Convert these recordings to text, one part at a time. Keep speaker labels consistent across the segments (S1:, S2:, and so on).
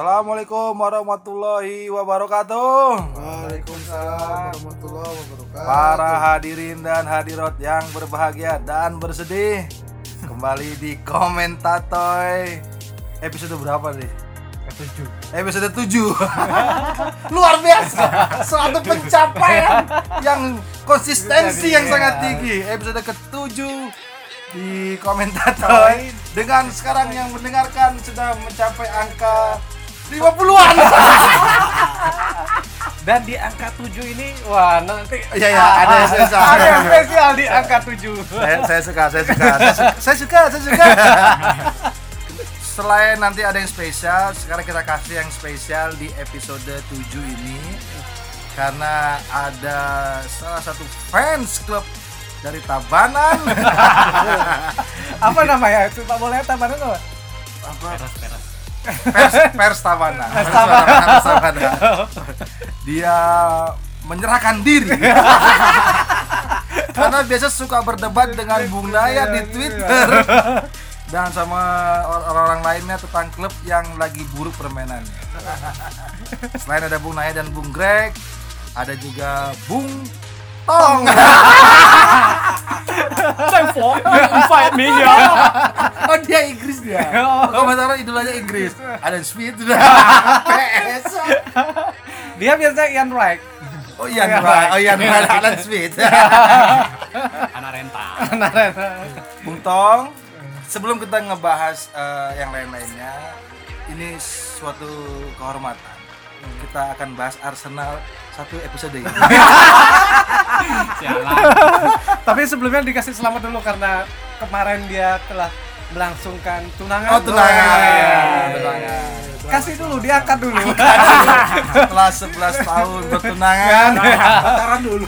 S1: Assalamualaikum warahmatullahi wabarakatuh.
S2: Waalaikumsalam warahmatullahi wabarakatuh.
S1: Para hadirin dan hadirat yang berbahagia dan bersedih, kembali di Komentatoy. Episode berapa nih?
S2: Ketujuh.
S1: Episode 7 Luar biasa Suatu pencapaian Yang konsistensi yang sangat tinggi Episode ke-7 Di komentator Dengan sekarang yang mendengarkan Sudah mencapai angka 50-an
S3: Dan di angka 7 ini wah nanti
S1: Iya ya ada yang spesial
S3: ada yang spesial di angka 7.
S1: saya, saya suka, saya suka, saya suka, saya suka, saya suka. Selain nanti ada yang spesial, sekarang kita kasih yang spesial di episode 7 ini karena ada salah satu fans klub dari Tabanan.
S3: Apa namanya? Itu Pak boleh tambahan apa?
S1: Apa?
S3: Peras peras.
S1: Pers, pers Tabanan. Pers Tabanan. Dia menyerahkan diri. Karena biasa suka berdebat dengan Bung Naya di Twitter dan sama or- orang-orang lainnya tentang klub yang lagi buruk permainannya. Selain ada Bung Naya dan Bung Greg, ada juga Bung Tong.
S3: Therefore, you invite me ya.
S1: oh dia Inggris dia. Oh, komentarnya idolanya Inggris. Ada Smith sudah. PS.
S3: Dia biasanya Ian Wright.
S1: Oh iya, Wright. oh iya, Wright. Alan Smith.
S4: anak renta
S1: Bung Tong, sebelum kita ngebahas eh, yang lain-lainnya, ini suatu kehormatan. Kita akan bahas Arsenal satu episode ini.
S4: sialan
S3: Tapi sebelumnya dikasih selamat dulu karena kemarin dia telah melangsungkan tunangan.
S1: Oh, tunangan.
S3: Iya.
S1: Tunangan.
S3: Kasih dulu, diangkat dulu.
S1: Setelah 11 tahun bertunangan,
S2: Pacaran dulu.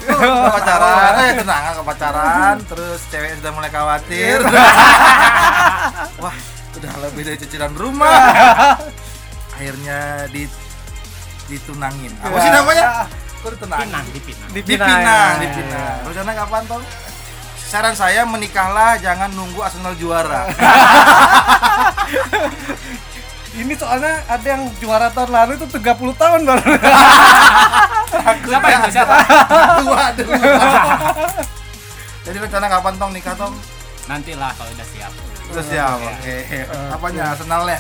S1: pacaran, eh tunangan ke pacaran, terus cewek sudah mulai khawatir. Wah, udah lebih dari cicilan rumah. Akhirnya di ditunangin. Apa sih namanya? Kok ditunangin?
S4: pinang di pinang
S3: Di
S1: di
S3: Pinang.
S1: Pinang, di Pinang. Rencana kapan Tong? Saran saya menikahlah jangan nunggu Arsenal juara.
S3: Ini soalnya ada yang juara tahun lalu itu 30 tahun baru.
S4: siapa itu siapa
S1: Tua dulu. Jadi rencana kapan Tong nikah Tong?
S4: Nantilah kalau udah siap
S1: Terus siap, oke. Apanya Arsenalnya?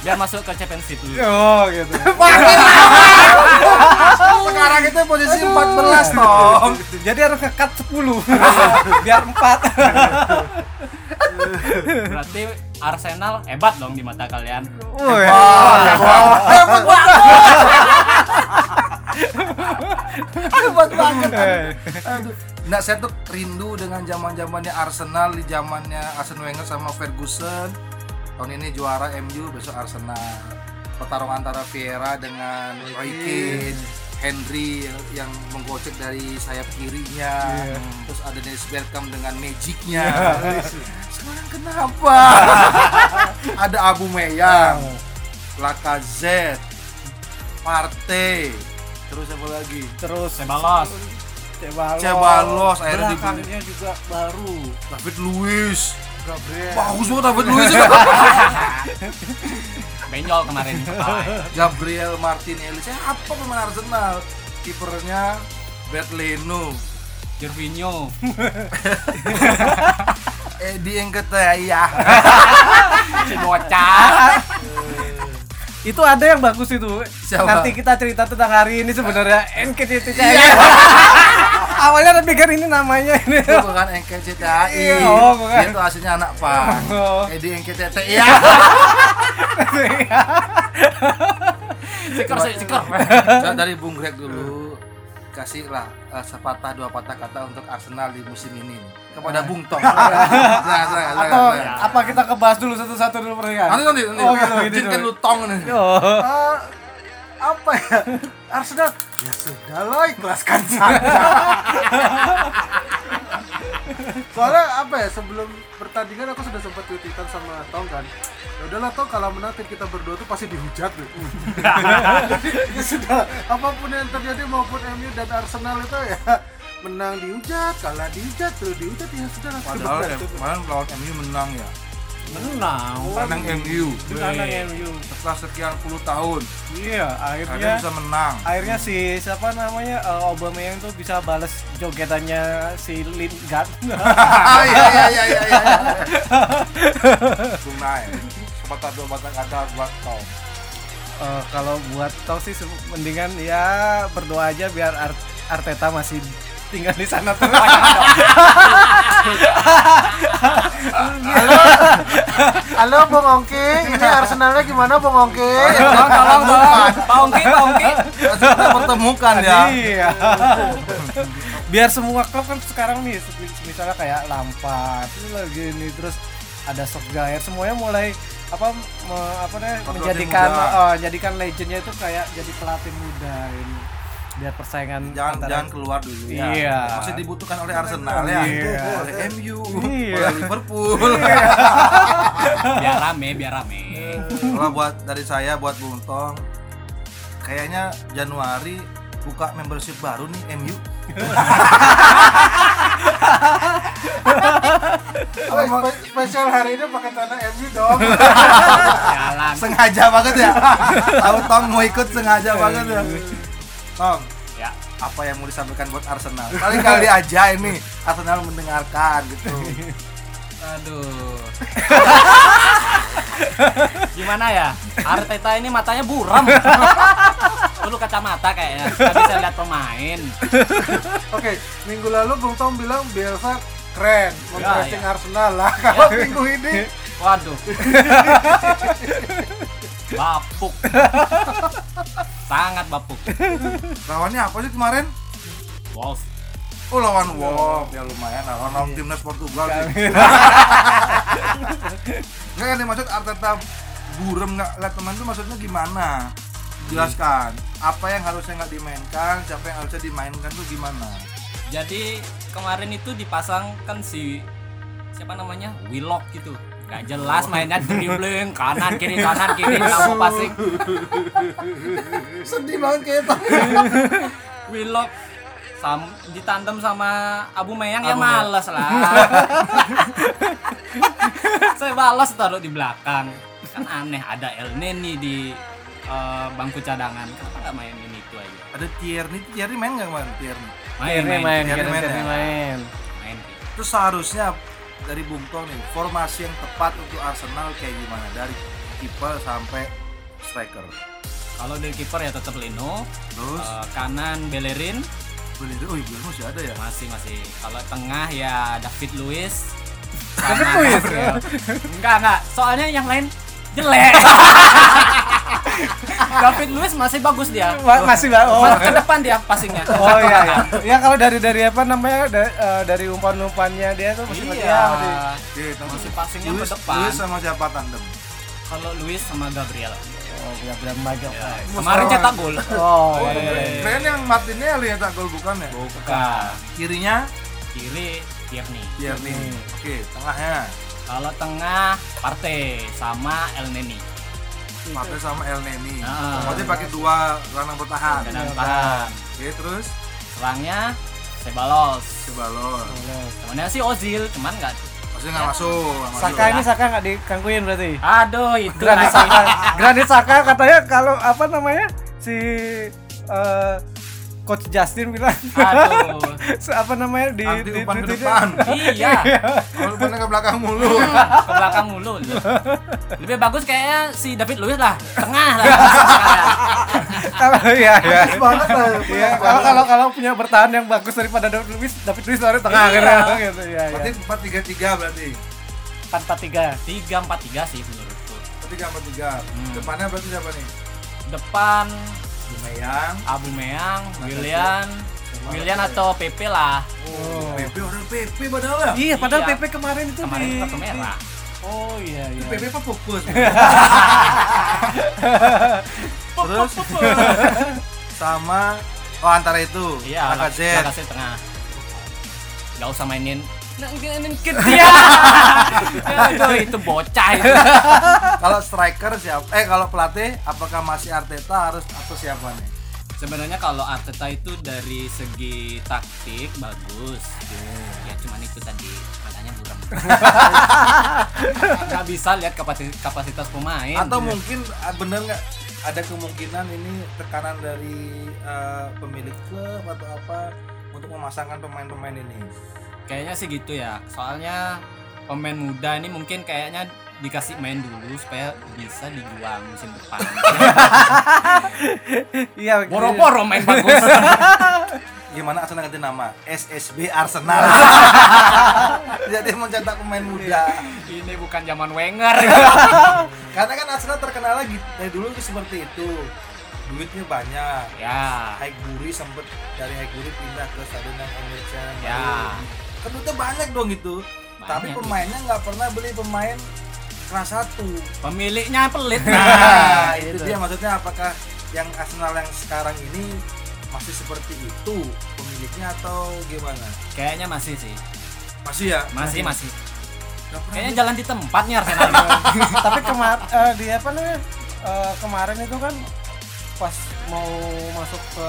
S4: biar masuk ke championship dulu
S3: Oh, gitu.
S1: Sekarang itu posisi 14 Tong.
S3: Jadi harus ngekat 10 biar 4.
S4: berarti Arsenal hebat dong di mata kalian
S3: Oh, ya.
S1: Hebat banget. Hebat banget. Aduh. Nah, saya tuh rindu dengan zaman-zamannya Arsenal di zamannya Arsene Wenger sama Ferguson. Tahun ini juara MU, besok Arsenal. Pertarungan antara Vieira dengan Roy Keane, Henry yang menggocek dari sayap kirinya, terus ada Dennis Bergkamp dengan magicnya. Sekarang kenapa? ada Abu Meyang, Lacazette, Partey, terus apa lagi?
S3: Terus
S4: Cebalos
S3: Cebalos.
S1: Cebalos, akhirnya dibeli.
S3: Belakangnya juga baru.
S1: David Luiz,
S3: Gabriel.
S1: bagus banget David Luiz.
S4: benjol kemarin
S1: Gabriel Martinelli, siapa pemain Arsenal? Kipernya Bert Leno,
S4: Jorvinho
S1: Eddie Nketiah.
S4: si bocah
S3: Itu ada yang bagus itu.
S1: Siapa?
S3: Nanti kita cerita tentang hari ini sebenarnya NKCTI.
S1: Iya.
S3: Awalnya saya pikir ini namanya ini.
S1: Itu bukan NKCTI.
S3: Iya, oh, bukan.
S1: Dia tuh aslinya anak Pak.
S3: Oh.
S1: Eddie NKCTI. Iya.
S4: siker siker
S1: Coba dari Bung Greg dulu kasihlah eh, sepatah dua patah kata untuk Arsenal di musim ini kepada Bung Tong. Silakan, silakan, silakan,
S3: Atau apa kita kebahas dulu satu-satu dulu perhatian?
S1: Nanti nanti nanti.
S3: Oh, gitu, gitu dulu.
S1: lu tong nih.
S2: Eh, apa ya? Arsenal ya sudah lo ikhlaskan saja. Soalnya apa ya sebelum pertandingan aku sudah sempat tweetan sama Tong kan. Ya udahlah Tong kalau menang tim kita berdua tuh pasti dihujat gitu. ya sudah apa pun yang terjadi maupun MU dan Arsenal itu ya menang dihujat, kalah dihujat, terus dihujat ya sudah lah.
S1: Padahal eh, kemarin lawan MU menang ya.
S4: Menang.
S1: Menang MU.
S3: Kandang MU.
S1: Setelah sekian puluh tahun,
S3: Iya,
S1: akhirnya
S3: akhirnya
S1: bisa menang.
S3: akhirnya si siapa namanya uh, Aubameyang tuh bisa bales jogetannya si Lingard.
S1: Ah iya iya iya iya. iya. Sepatah dua batang kata buat kau.
S3: Eh, kalau buat tau sih mendingan ya berdoa aja biar Ar- Arteta masih tinggal di sana terus.
S2: Halo Bung Ongki, ini Arsenalnya gimana Bung Ongki?
S4: Tolong, tolong, tolong. Pak Ongki, Pak Ongki.
S1: Kita pertemukan ya.
S3: Iya. biar semua klub kan sekarang nih misalnya kayak Lampard itu lagi nih terus ada Solskjaer semuanya mulai apa me- apa
S1: Pelatih
S3: menjadikan oh, jadikan legendnya itu kayak jadi pelatih muda ini biar persaingan
S1: Jangan
S3: antara-
S1: jangan keluar dulu.
S3: Iya.
S1: Masih dibutuhkan oleh Arsenal ya.
S3: Iya.
S1: Oleh MU,
S3: Iya.
S1: oleh Liverpool.
S4: Biar rame, biar rame.
S1: Kalau buat dari saya buat Bung Tong, kayaknya Januari buka membership baru nih MU.
S2: Spe- spesial hari ini pakai tanah MU dong.
S4: Jalan.
S1: sengaja banget ya. Tahu Tong mau ikut sengaja banget ya. Tong,
S4: Ya.
S1: apa yang mau disampaikan buat Arsenal? Kali-kali aja ini Arsenal mendengarkan gitu.
S4: Aduh. Gimana ya? Arteta ini matanya buram. Dulu kacamata kayaknya. Gak bisa lihat pemain.
S2: Oke, minggu lalu Bung Tom bilang Bielsa keren, mempressing
S4: ya.
S2: Arsenal lah. Kalau minggu ini
S4: Waduh. Bapuk. Sangat bapuk.
S1: Lawannya apa sih kemarin?
S4: Wolf.
S1: Oh lawan Wolf ya lumayan lah lawan timnas Portugal sih. Nggak yang dimaksud Arteta burem nggak lihat teman itu maksudnya gimana? Jelaskan apa yang harusnya nggak dimainkan, siapa yang harusnya dimainkan tuh gimana?
S4: Jadi kemarin itu dipasangkan si siapa namanya Willock gitu. Gak jelas mainnya dribbling kanan kiri kanan kiri sama passing.
S1: Sedih banget kayak itu.
S4: Willock sam ditandem sama Abu Meyang ya
S1: Abu Meyang.
S4: males lah. Saya balas taruh di belakang. Kan aneh ada El Neni di eh, bangku cadangan. Kenapa nggak mainin itu aja?
S1: Ada Tierney, Tierney main nggak kemarin Tierney?
S4: Main
S3: Ini
S4: main
S3: main,
S1: Tierney main
S3: Tierney
S1: ya?
S3: main.
S4: main.
S1: Terus seharusnya dari Bung Tong nih formasi yang tepat untuk Arsenal kayak gimana dari kiper sampai striker.
S4: Kalau dari kiper ya tetap Leno,
S1: Terus
S4: Eh, kanan Bellerin
S1: beli oh iya masih ada ya.
S4: masih masih. Kalau tengah ya David Luiz.
S3: David Luiz?
S4: Enggak enggak. Soalnya yang lain jelek. David Luiz masih bagus dia.
S3: Ma- masih ba- oh.
S4: Ke depan dia passingnya.
S3: Oh iya iya. Ya kalau dari dari apa namanya da- eh, dari umpan-umpannya dia tuh masih
S4: Iya.
S3: ya, masih.
S1: Tunggu.
S4: Masih passingnya ke
S1: Luis,
S4: depan.
S1: Luis sama siapa tandem?
S4: Kalau Luiz sama Gabriel.
S3: Oh, benar-benar Michael.
S4: Ya, Kemarin cetak gol.
S3: Oh,
S4: Oh,
S3: iya, iya.
S4: iya.
S1: Keren yang Martinelli yang tak gol bukan ya?
S4: Bukan.
S1: Kirinya
S4: Kiri Tierney.
S1: Tierney. Oke, tengahnya
S4: Kalau tengah Partey sama El Neni.
S1: Mate sama El Neni.
S4: Ah.
S1: Berarti pakai dua gelandang bertahan.
S4: Kanan tahan.
S1: Oke, terus
S4: Serangnya Sebalos.
S1: Cebalon.
S4: Temennya sih Ozil, cuman nggak.
S1: Pasti nggak masuk.
S3: Saka ini Saka nggak dikangkuin berarti.
S4: Aduh itu
S3: Granit. Saka, Granit Saka katanya kalau apa namanya si eh, Coach Justin bilang
S4: Aduh.
S3: apa namanya di
S1: Anti
S3: di,
S1: umpan
S3: di-
S1: ke depan.
S4: iya.
S1: Kalau umpannya ke belakang mulu.
S4: Ke belakang mulu. Lebih bagus kayaknya si David Luiz lah, tengah lah.
S3: kalau iya iya
S2: banget lah.
S3: Iya, kalau kalau kalau punya bertahan yang bagus daripada David Luiz, David Luiz dari tengah
S4: Iya.
S3: gitu, gitu ya.
S1: Berarti
S3: ya.
S1: empat tiga tiga berarti.
S3: Empat empat tiga.
S4: Tiga empat tiga sih menurutku.
S1: Tiga empat tiga.
S4: Hmm.
S1: Depannya berarti siapa nih?
S4: Depan
S1: Lumeyang.
S4: Abu Meyang, Willian, Willian atau PP lah.
S3: Oh.
S1: PP orang PP padahal ya.
S3: Iya, padahal
S4: Iya.
S3: PP kemarin itu
S4: Kemarin
S3: di
S4: kartu merah.
S3: Oh iya iya.
S1: PP apa fokus? Terus sama oh antara itu
S4: Iya,
S1: Lacazette.
S4: Lacazette tengah. Gak usah mainin mainin kid dia. Aduh, itu bocah itu.
S1: Kalau striker siapa? Eh kalau pelatih apakah masih Arteta harus atau siapa nih?
S4: Sebenarnya kalau Arteta itu dari segi taktik bagus. Ya cuman itu tadi matanya buram. Nggak bisa lihat kapasitas, kapasitas pemain.
S1: Atau mungkin ah, bener nggak ada kemungkinan ini tekanan dari eh, pemilik klub atau apa untuk memasangkan pemain-pemain ini.
S4: Kayaknya sih gitu ya. Soalnya pemain muda ini mungkin kayaknya dikasih main dulu supaya bisa dijual musim depan.
S3: Iya.
S4: Boro-boro main bagus.
S1: Gimana Arsenal ganti nama? SSB Arsenal. Jadi mencetak pemain muda.
S4: ini bukan zaman Wenger.
S1: Karena kan Arsenal terkenal lagi dari dulu itu seperti itu. Duitnya banyak.
S4: ya.
S1: Highbury sempet dari Highbury pindah ke Stadion yang Emirates yang
S4: Ya.
S1: Kan duitnya banyak dong gitu. Tapi
S4: Banyak,
S1: pemainnya nggak pernah beli pemain kelas satu.
S4: Pemiliknya pelit.
S1: Nah, itu
S3: itu.
S1: dia maksudnya apakah yang Arsenal yang sekarang ini masih seperti itu pemiliknya atau gimana?
S4: Kayaknya masih sih.
S1: Masih ya?
S4: Masih masih.
S1: Pernah
S4: Kayaknya jalan di tempat nih Arsenal.
S3: Tapi kemar eh, di apa namanya? eh, kemarin itu kan pas mau masuk ke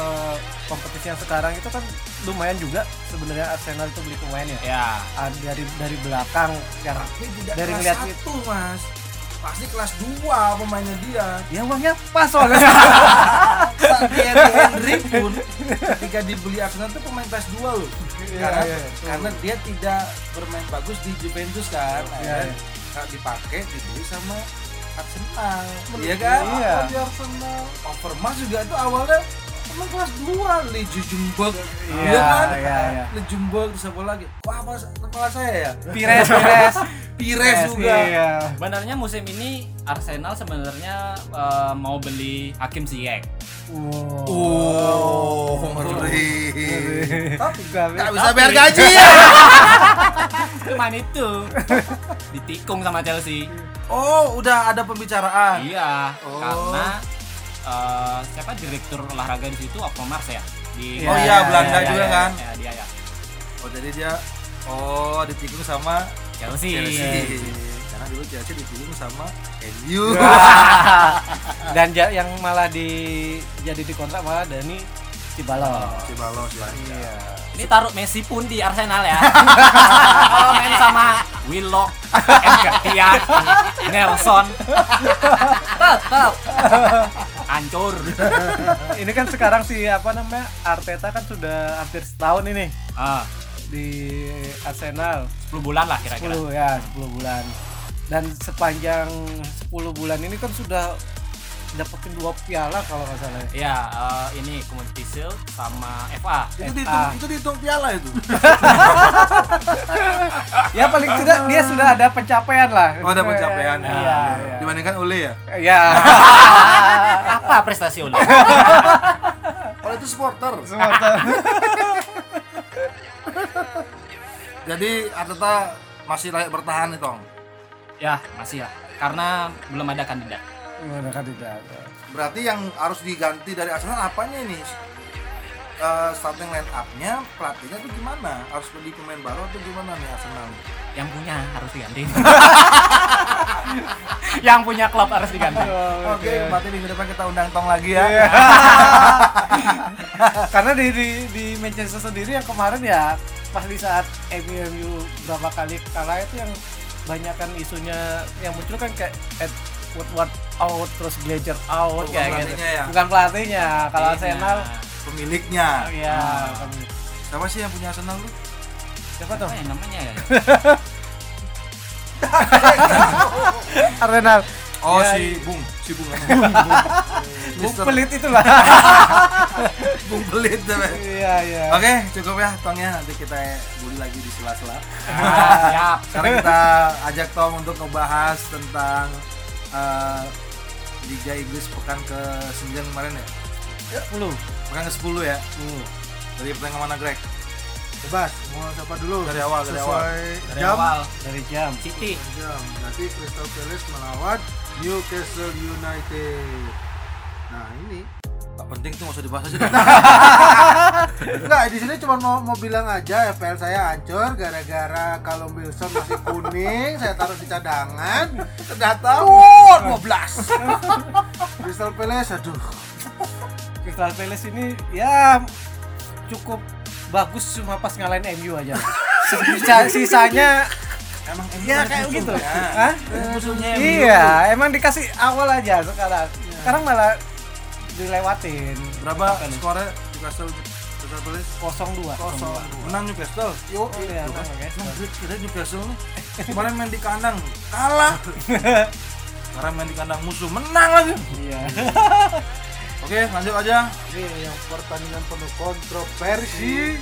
S3: kompetisi yang sekarang itu kan lumayan juga sebenarnya Arsenal itu beli pemain ya.
S4: ya.
S3: Ah, dari dari belakang yang Dari ngeliat
S1: satu mas pasti kelas 2 pemainnya dia
S3: ya uangnya pas soalnya.
S1: Thierry Henry pun ketika dibeli Arsenal itu pemain kelas 2 loh
S3: Iya,
S1: karena,
S3: iya.
S1: karena dia tidak bermain bagus di Juventus kan
S3: Iya, iya.
S1: kalau dipakai dibeli sama Arsenal iya kan
S3: Iya.
S1: di Arsenal Overmars juga itu awalnya pemain kelas 2 Lee Jujumberg
S3: Iya,
S1: iya kan
S3: iya, iya.
S1: Lee Jujumberg terus apa lagi wah apa kepala saya ya
S3: Pires, Pires.
S1: Pires juga
S3: Iya.
S4: Sebenarnya musim ini Arsenal sebenarnya eh, mau beli Hakim Ziyech.
S3: Wow.
S1: Oh, ngeri.
S3: Tapi nggak
S1: Nggak bisa bayar gaji ya.
S4: Cuman itu ditikung sama Chelsea.
S1: Oh, udah ada pembicaraan.
S4: Iya,
S1: Oh.
S4: karena eh, siapa direktur olahraga di situ Overmars ya? Di
S3: Oh
S1: iya, Belanda
S4: iya,
S1: juga
S4: iya,
S1: kan?
S4: iya, dia ya.
S1: Oh, jadi dia oh ditikung sama
S4: Chelsea.
S1: Chelsea. Karena dulu Chelsea ditikung sama MU.
S3: Dan yang malah di jadi dikontrak malah Dani Cibalong.
S1: Cibalos lah.
S3: Iya.
S4: Ini taruh Messi pun di Arsenal ya. Kalau main sama Willock, Nketiah, Nelson, tetap hancur.
S3: Ini kan sekarang si apa namanya Arteta kan sudah hampir setahun ini
S4: Ah,
S3: di Arsenal
S4: 10 bulan lah kira-kira.
S3: 10 ya 10 bulan dan sepanjang 10 bulan ini kan sudah dapetin dua piala kalau nggak salah ya.
S4: Iya, eh, ini Community Shield sama FA.
S1: Itu dihitung, itu dihitung piala itu.
S3: ya paling tidak dia sudah ada pencapaian lah
S1: Oh, ada pencapaian.
S3: iya iya
S1: Dibandingkan Ole ya.
S3: Iya.
S4: Apa prestasi Ole?
S1: Kalau itu supporter. Jadi Arteta masih layak bertahan nih, Tong.
S4: ya, masih ya. Karena belum ada kandidat.
S3: Tidak
S1: Berarti yang harus diganti dari Arsenal apanya ini? Eh, starting line up-nya, pelatihnya tuh gimana? Harus beli pemain baru atau gimana nih Arsenal?
S4: Yang punya harus diganti. Yang punya klub harus diganti.
S1: Oke, berarti minggu depan kita undang Tong lagi ya.
S3: karena di, di di Manchester sendiri yang kemarin ya pas di saat MU berapa kali kalah itu yang banyak kan isunya yang muncul kan kayak Woodward out terus Glazer out
S1: Bukan
S3: kayak gitu
S1: ya?
S3: bukan pelatihnya kalau Arsenal
S1: Pemiliknya.
S3: ya
S1: Siapa sih yang punya Arsenal lu?
S3: siapa tuh
S4: Apa ya namanya ya?
S3: Arsenal
S1: Oh,
S3: Ya,
S1: si Bung, si Bung.
S3: Bung
S1: Mister
S3: pelit itulah
S1: Bung pelit. Oke,
S3: iya iya
S1: cukup ya Tongnya. Nanti kita bully lagi di sela-sela.
S4: Ah, siap.
S1: Sekarang kita ajak Tong untuk ngebahas tentang eh, Liga Inggris pekan ke-9 kemarin ya.
S3: 10
S1: Pekan ke-10 ya. Dari pertandingan mana Greg?
S2: Bebas, mau siapa dulu?
S1: Dari awal, dari awal.
S4: Dari
S2: jam.
S4: awal
S3: dari jam
S4: City.
S2: Jam. Nanti Crystal Palace melawan Newcastle United. Nah ini
S1: Tak penting tuh nggak usah dibahas aja.
S2: Enggak, di sini cuma mau mau bilang aja FPL saya hancur gara-gara kalau Wilson masih kuning, saya taruh di cadangan. Ternyata wow, 12. Crystal Palace aduh.
S3: Crystal Palace ini ya cukup bagus cuma pas ngalahin MU aja. Sisa- sisanya
S2: Emang
S3: ya kayak gitu. Hah?
S4: musuhnya MU.
S3: Iya, emang dikasih awal aja sekarang. Sekarang malah dilewatin.
S1: Berapa skornya Newcastle Crystal Palace?
S3: 0-2.
S1: Kosong. Menang Newcastle.
S3: Yuk, iya,
S1: kan.
S3: menang,
S1: kira Newcastle nih kemarin main di kandang kalah. Sekarang main di kandang musuh menang lagi.
S3: Iya.
S1: Oke, lanjut aja.
S2: Ini yang pertandingan penuh kontroversi.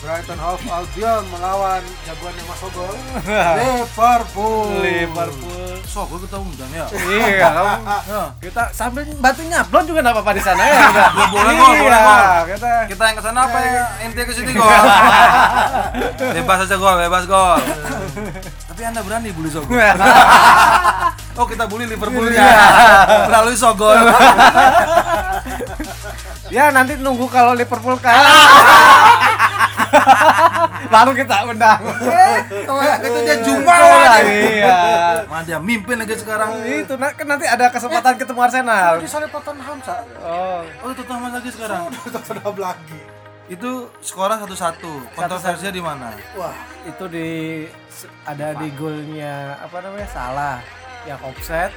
S2: Brighton Hove Albion melawan jagoannya Mas Ogol Liverpool.
S3: Liverpool.
S1: So, gue ketemu undang ya.
S3: Iya, kamu
S1: Ya.
S3: kita sambil bantu nyablon juga enggak apa-apa di sana ya. udah.
S1: Ya, boleh, Gol, boleh,
S3: Iya,
S1: Gol.
S3: kita
S1: Kita yang ke sana apa ya? Ente ke sini gol. bebas aja gol, bebas gol. Tapi anda berani bully Sogol? Oh kita bully Liverpool ya. Melalui Sogol.
S3: Ya nanti nunggu kalau Liverpool kalah. Baru kita undang.
S1: itu dia Juma
S3: Iya.
S1: Mana dia mimpin aja sekarang.
S3: Itu na- kan nanti ada kesempatan ketemu Arsenal.
S2: Di sana Tottenham sa.
S3: Oh.
S1: Oh Tottenham lagi sekarang.
S2: Tottenham lagi.
S1: Itu skornya satu-satu. Kontroversinya di mana?
S2: Wah,
S3: Itu di ada di golnya apa namanya? Salah. Yang offset.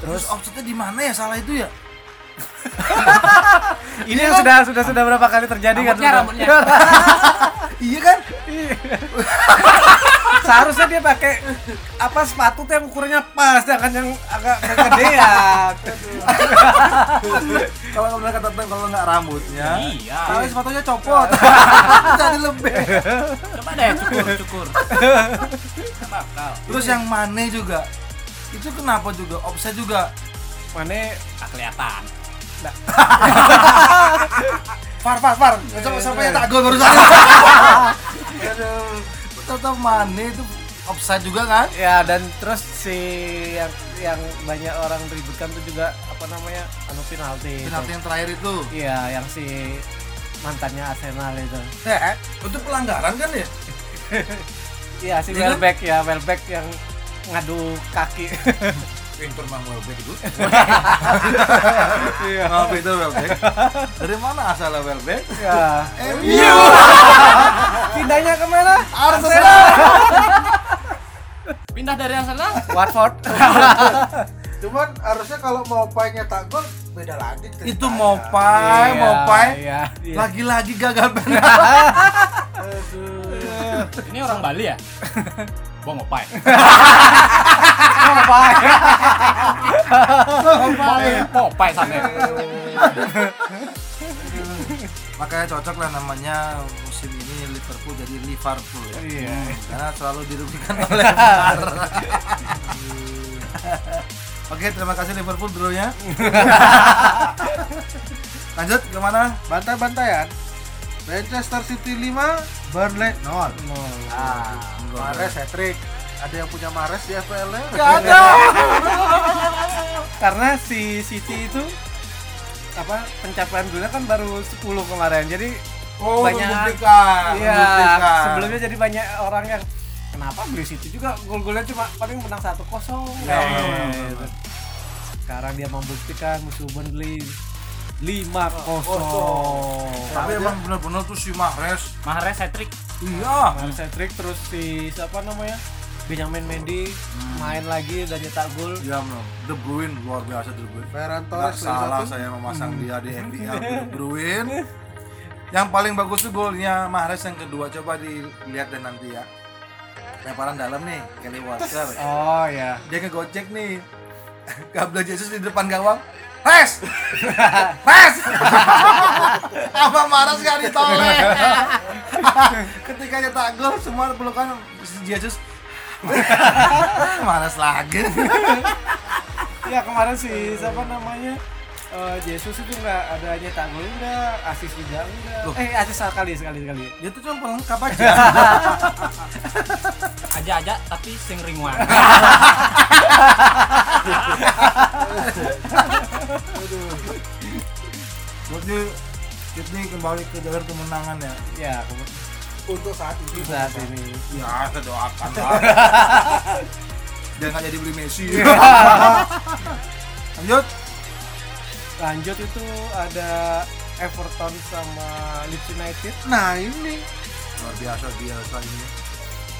S1: Terus offsetnya di mana ya salah itu ya?
S3: Ini yang sudah sudah sudah berapa kali terjadi kan?
S4: Rambutnya,
S3: sudah?
S1: Iya kan?
S3: Seharusnya dia pakai apa sepatu tuh yang ukurannya pas, jangan yang agak kegedean.
S1: Kalau benar kata Teng, kalau nggak rambutnya,
S4: Iya.
S1: kalau sepatunya copot, jadi lebih.
S4: Coba deh cukur, cukur. Bakal.
S1: Terus yang Mane juga, itu kenapa juga offset juga?
S3: Mana
S4: Nggak kelihatan.
S1: Far, far, far. Sampai sampai tak gol barusan. Aduh, tetap Mane itu offside juga kan?
S3: ya dan terus si yang yang banyak orang ributkan tuh juga apa namanya anu penalti. itu.
S1: Penalti yang terakhir itu.
S3: Iya, yang si mantannya Arsenal itu.
S1: Eh, itu pelanggaran kan ya?
S3: Iya, si
S1: Iya kan?
S3: Welbeck ya, Welbeck yang ngadu kaki.
S1: Pinter mang Welbeck itu.
S3: Iya.
S1: Itu Welbeck. Dari mana asalnya Welbeck?
S3: ya.
S1: MU.
S3: Pindahnya ke mana?
S1: Arsenal.
S4: Pindah dari Arsenal?
S3: Watford.
S2: cuman harusnya kalau mau pai nyetak gol beda lagi.
S1: Itu Mopai,
S3: Iya,
S1: Mopai.
S3: Iya. iya.
S1: Lagi-lagi gagal penalti.
S4: Ini orang Bali ya? Bong opai.
S3: Mopai.
S4: Opai sana.
S1: Makanya cocok lah namanya musim ini Liverpool jadi Liverpool ya.
S3: Iya.
S1: Karena selalu dirugikan oleh VAR. Oke, terima kasih Liverpool dulunya. Lanjut ke mana?
S2: bantai-bantaian Manchester City 5 Burnley 0 ah, Mares hat-trick ada yang punya Mares di FPL nya
S1: Gak ada.
S3: Karena si City itu apa pencapaian golnya kan baru 10 kemarin. Jadi
S1: Oh,
S3: Banyak.
S1: membuktikan.
S3: Iya,
S1: membuktikan.
S3: sebelumnya jadi banyak orang yang kenapa beli City juga gol-golnya cuma paling menang 1-0
S1: Ya.
S3: gitu. Sekarang dia membuktikan musuh Burnley 5-0.
S1: Tapi emang benar-benar tuh si Mahrez.
S4: Mahrez hat-trick.
S1: Iya.
S3: Mahrez hat-trick terus si siapa namanya? Benjamin Mendy main lagi dan nyetak gol.
S1: Iya, Bro. De Bruyne luar biasa De Bruyne.
S2: Ferran Torres
S1: salah
S2: 5-1
S1: saya memasang dia di FPL De Bruyne. Yang paling bagus tuh golnya Mahrez yang kedua coba dilihat dan nanti ya. Lemparan dalam nih, Kelly Walker.
S3: Oh ya.
S1: Dia ngegocek nih. Gabriel Jesus di depan gawang. Res! Res! Apa Mahrez gak ditoleh? Ketika nyetak gol semua pelukan Jesus. Mahrez lagi.
S3: Ya kemarin si siapa namanya? Eh, Jesus itu nggak ada nyetak gol enggak, asis juga enggak.
S1: Loh.
S3: Eh asis sekali sekali sekali.
S1: Dia tuh cuma pelengkap aja.
S4: Aja-aja tapi sing ringwan.
S1: Berarti ini kembali ke jalur kemenangan ya.
S3: Ya
S2: untuk saat ini
S3: saat ini.
S1: Ya, saya doakan lah. Dia nggak jadi beli Messi. Lanjut.
S3: Lanjut itu ada Everton sama Leeds United
S2: Nah ini
S1: luar biasa biasa ini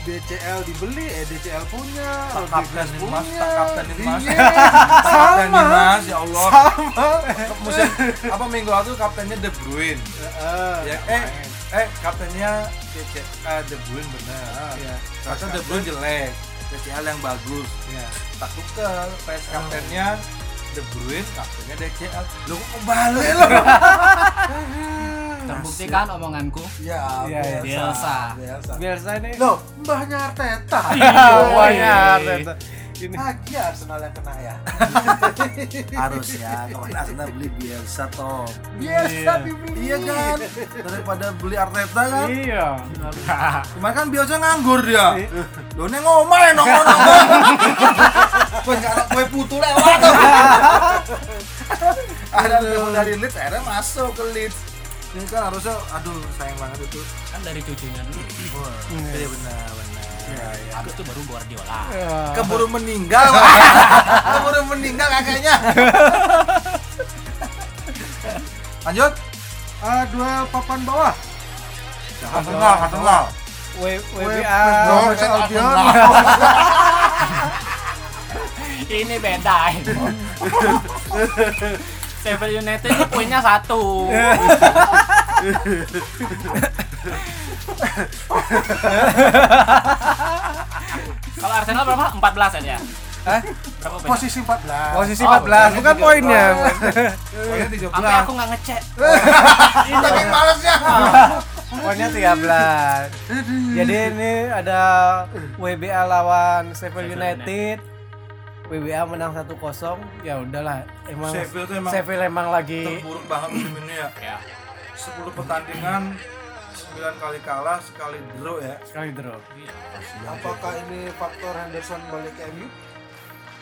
S2: DCL dibeli, eh DCL punya,
S1: Tak kapten ini, Mas.
S2: punya.
S1: Tak kapten ini, Mas.
S2: Iya,
S1: kapten
S2: sama.
S1: mas ya Allah
S2: Sama.
S1: musim apa minggu lalu kaptennya De Bruyne
S2: Heeh.
S1: ya eh eh kaptennya DC, eh, De Bruyne bener
S3: ya
S1: kata De Bruyne jelek DCL yang bagus
S3: ya
S1: tak tuker vice kaptennya De Bruyne kaptennya DCL lu kok kembali lo
S4: Terbukti kan omonganku?
S1: ya
S3: Iya, iya.
S4: Bielsa.
S1: Bielsa.
S3: biasa ini
S2: Loh, mbahnya Arteta.
S3: semuanya Arteta. ini
S2: Lagi Arsenal yang kena ya.
S1: harus ya kemarin Arsenal beli Bielsa toh
S2: Biasa dibeli.
S1: iya kan daripada beli Arteta kan
S3: iya
S1: Kemarin kan biasa nganggur dia. Lo nih ngomel nongol nongol. Kue nggak kue putu lewat. Ada telepon dari Leeds, akhirnya masuk ke Leeds. Ini kan harusnya, aduh sayang banget itu.
S4: Kan dari cucunya dulu.
S1: Wah, Iya benar benar.
S4: Aku tuh baru Guardiola.
S3: Ya.
S1: Keburu meninggal, keburu meninggal kakaknya. Lanjut.
S2: Ah, duel papan bawah.
S1: Arsenal, Arsenal.
S3: WBA
S2: Albion.
S4: Ini beda ini. Sheffield United itu poinnya satu. Kalau Arsenal berapa? 14 aja.
S3: Hah?
S4: Berapa poinnya?
S2: Posisi 14.
S3: posisi
S4: Oh,
S3: 14 bukan
S1: tiga
S3: poinnya
S1: Poinnya 13.
S4: Sampai aku nggak ngecek.
S1: Saking malesnya.
S3: poinnya 13 jadi ini ada WBA lawan Sheffield United WBA menang 1-0 ya udahlah emang
S1: Sheffield tuh emang
S3: Sheffield emang lagi
S1: terburuk banget musim ini ya.
S4: Ya.
S1: 10 pertandingan 9 kali kalah, sekali draw ya.
S3: sekali draw
S2: Apakah ini faktor Henderson balik ke MU?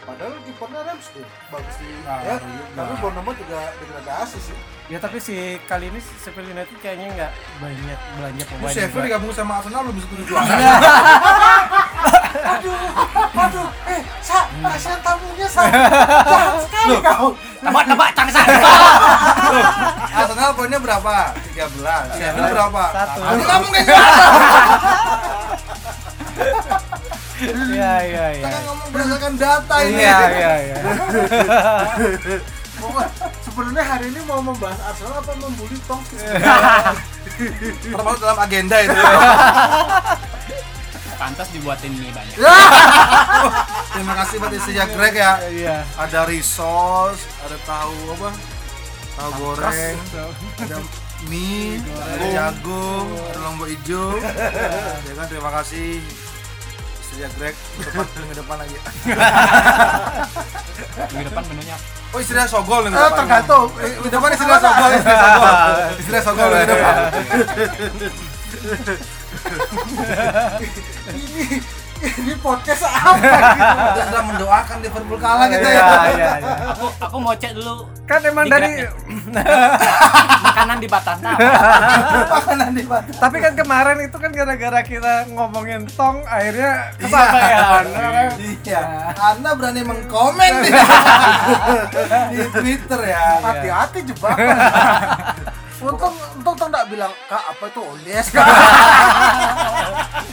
S2: Padahal kipernya Ramsdale bagus di
S1: Nah,
S2: ya,
S1: juga.
S2: tapi Bournemouth juga degradasi sih.
S3: ya tapi si kali ini Sheffield United kayaknya nggak banyak belanja pemain
S1: Sheffield digabung sama Arsenal lu bisa tujuh juara.
S2: Aduh, eh, sa, kasihan tamunya sa. Jahat sekali kau.
S4: Tebak tebak cangsa.
S1: Arsenal poinnya berapa? 13. Sheffield berapa?
S3: Satu.
S1: Ini kamu kayak gimana?
S3: iya iya iya
S1: Kita ngomong berdasarkan data ini.
S3: iya iya iya
S2: sebenarnya hari ini mau membahas Arsenal apa membuli Tong?
S1: Termasuk dalam agenda itu.
S4: Pantas dibuatin mie banyak.
S1: Terima kasih buat istrinya Greg ya.
S3: iya
S1: Ada risos, ada tahu apa? Tahu goreng, ada mie, ada jagung, ada lombok hijau. Ya kan terima kasih istrinya Greg. Depan minggu depan lagi.
S4: Minggu depan menunya.
S1: Oh istrinya Sogol minggu
S2: Eh,
S1: depan.
S2: tergantung.
S1: Eh, Minggu depan istrinya Sogol, istrinya Sogol. Istrinya Sogol minggu depan.
S2: Ini ini podcast apa?
S1: Kita sudah mendoakan Liverpool kalah
S3: iya
S1: ya.
S3: iya iya
S4: Aku aku mau cek dulu
S3: kan emang
S4: Di
S3: dari
S4: makanan di Batanta.
S1: Makanan di Batam.
S3: tapi kan kemarin itu kan gara-gara kita ngomongin tong akhirnya kesampaian
S1: Iya. Anda berani mengkomen nih di Twitter ya.
S2: Hati-hati jebakan. Untung untung Tong nggak bilang kak apa itu oles kak.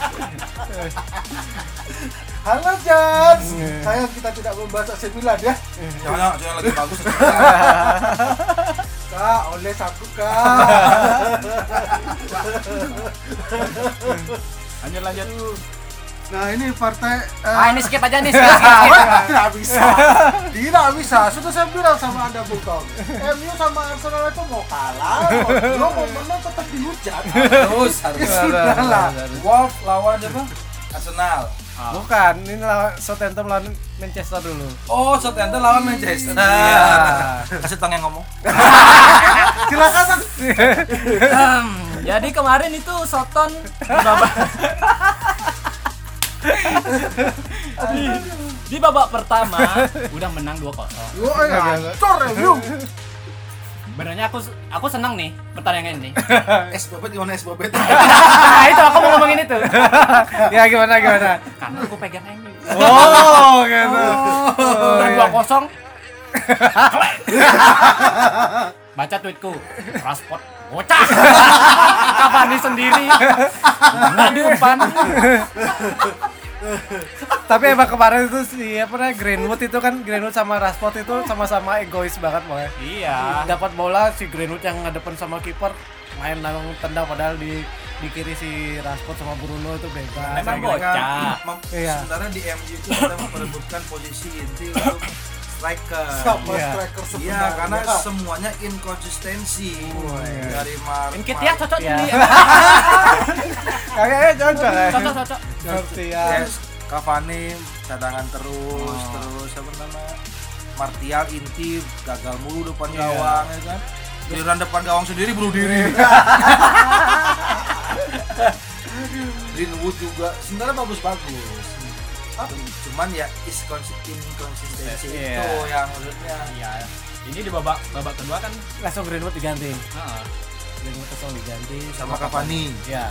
S2: Halo Jans, sayang kita tidak membahas AC Milan ya.
S1: Jangan jangan lagi bagus.
S2: Kak, oles aku kak.
S4: Lanjut lanjut.
S2: Nah ini partai eh,
S4: Ah ini skip aja nih skip. skip, skip.
S2: tidak bisa, tidak bisa. Sudah saya bilang sama anda Bung Tong. MU sama Arsenal itu mau kalah, mau mau menang tetap dihujat.
S1: Terus harus.
S2: Ya sudah lah.
S1: Wolf lawan apa? Arsenal.
S3: bukan ini lawan Southampton lawan Manchester dulu
S1: Oh, Southampton lawan Manchester.
S3: Iya.
S1: Kasih tong yang ngomong.
S2: Silakan.
S4: Hmm, jadi kemarin itu Soton babak di, di babak pertama udah menang 2-0.
S2: Yo, eh, hancur MU.
S4: Sebenarnya aku aku senang nih pertandingan ini.
S1: Es bobet gimana es bobet?
S4: nah, itu aku mau ngomongin itu.
S3: ya gimana gimana
S4: Karena aku pegang ini.
S3: oh gitu
S4: Udah 2-0 Baca tweetku. Transport bocah. Cavani sendiri. Nggak di umpan.
S3: Tapi emang kemarin itu si apa namanya Greenwood itu kan Greenwood sama Rashford itu sama-sama egois banget pokoknya.
S4: Iya.
S3: Dapat bola si Greenwood yang ngadepin sama kiper main langsung tendang padahal di di kiri si Rashford sama Bruno itu bebas.
S4: Memang
S3: gitu.
S4: bocah.
S3: Iya.
S1: sebenarnya di MU itu kita memperebutkan posisi inti untuk striker
S2: Siapa
S3: Iya.
S2: striker
S1: Iya,
S2: sebenarnya?
S1: karena semuanya inkonsistensi
S3: iya.
S1: dari Mar.
S4: Enkit ya cocok
S1: Iya.
S4: ini.
S3: Kayaknya cocok ya.
S4: Cocok cocok.
S3: Martial.
S1: Yes, Cavani cadangan terus,
S3: Oh.
S1: terus apa nama? Martial inti gagal mulu depan
S3: Iya.
S1: gawang ya kan. Giliran depan gawang sendiri bunuh diri. Greenwood juga sebenarnya bagus-bagus. Cuman ya is inkonsistensi
S3: Iya.
S1: itu yang maksudnya
S4: Iya. Ini di babak babak kedua kan.
S3: Langsung Greenwood diganti.
S4: Heeh.
S3: Greenwood langsung diganti
S1: sama Cavani.
S3: Ya.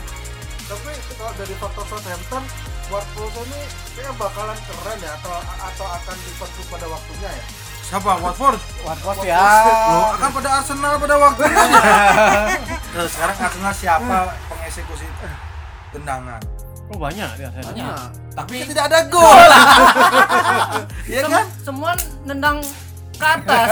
S2: Tapi kalau dari faktor Southampton, Watford ini kayaknya bakalan keren ya atau atau akan Liverpool pada waktunya ya.
S1: Siapa? Watford?
S3: Watford ya.
S1: Loh, akan pada Arsenal pada waktunya. Terus sekarang Arsenal siapa pengeksekusi tendangan?
S3: Oh banyak ya. saya.
S4: Banyak.
S2: Nah,
S4: Tapi
S1: Tidak ada gol. Iya
S4: sem-
S1: kan?
S4: semua nendang ke atas.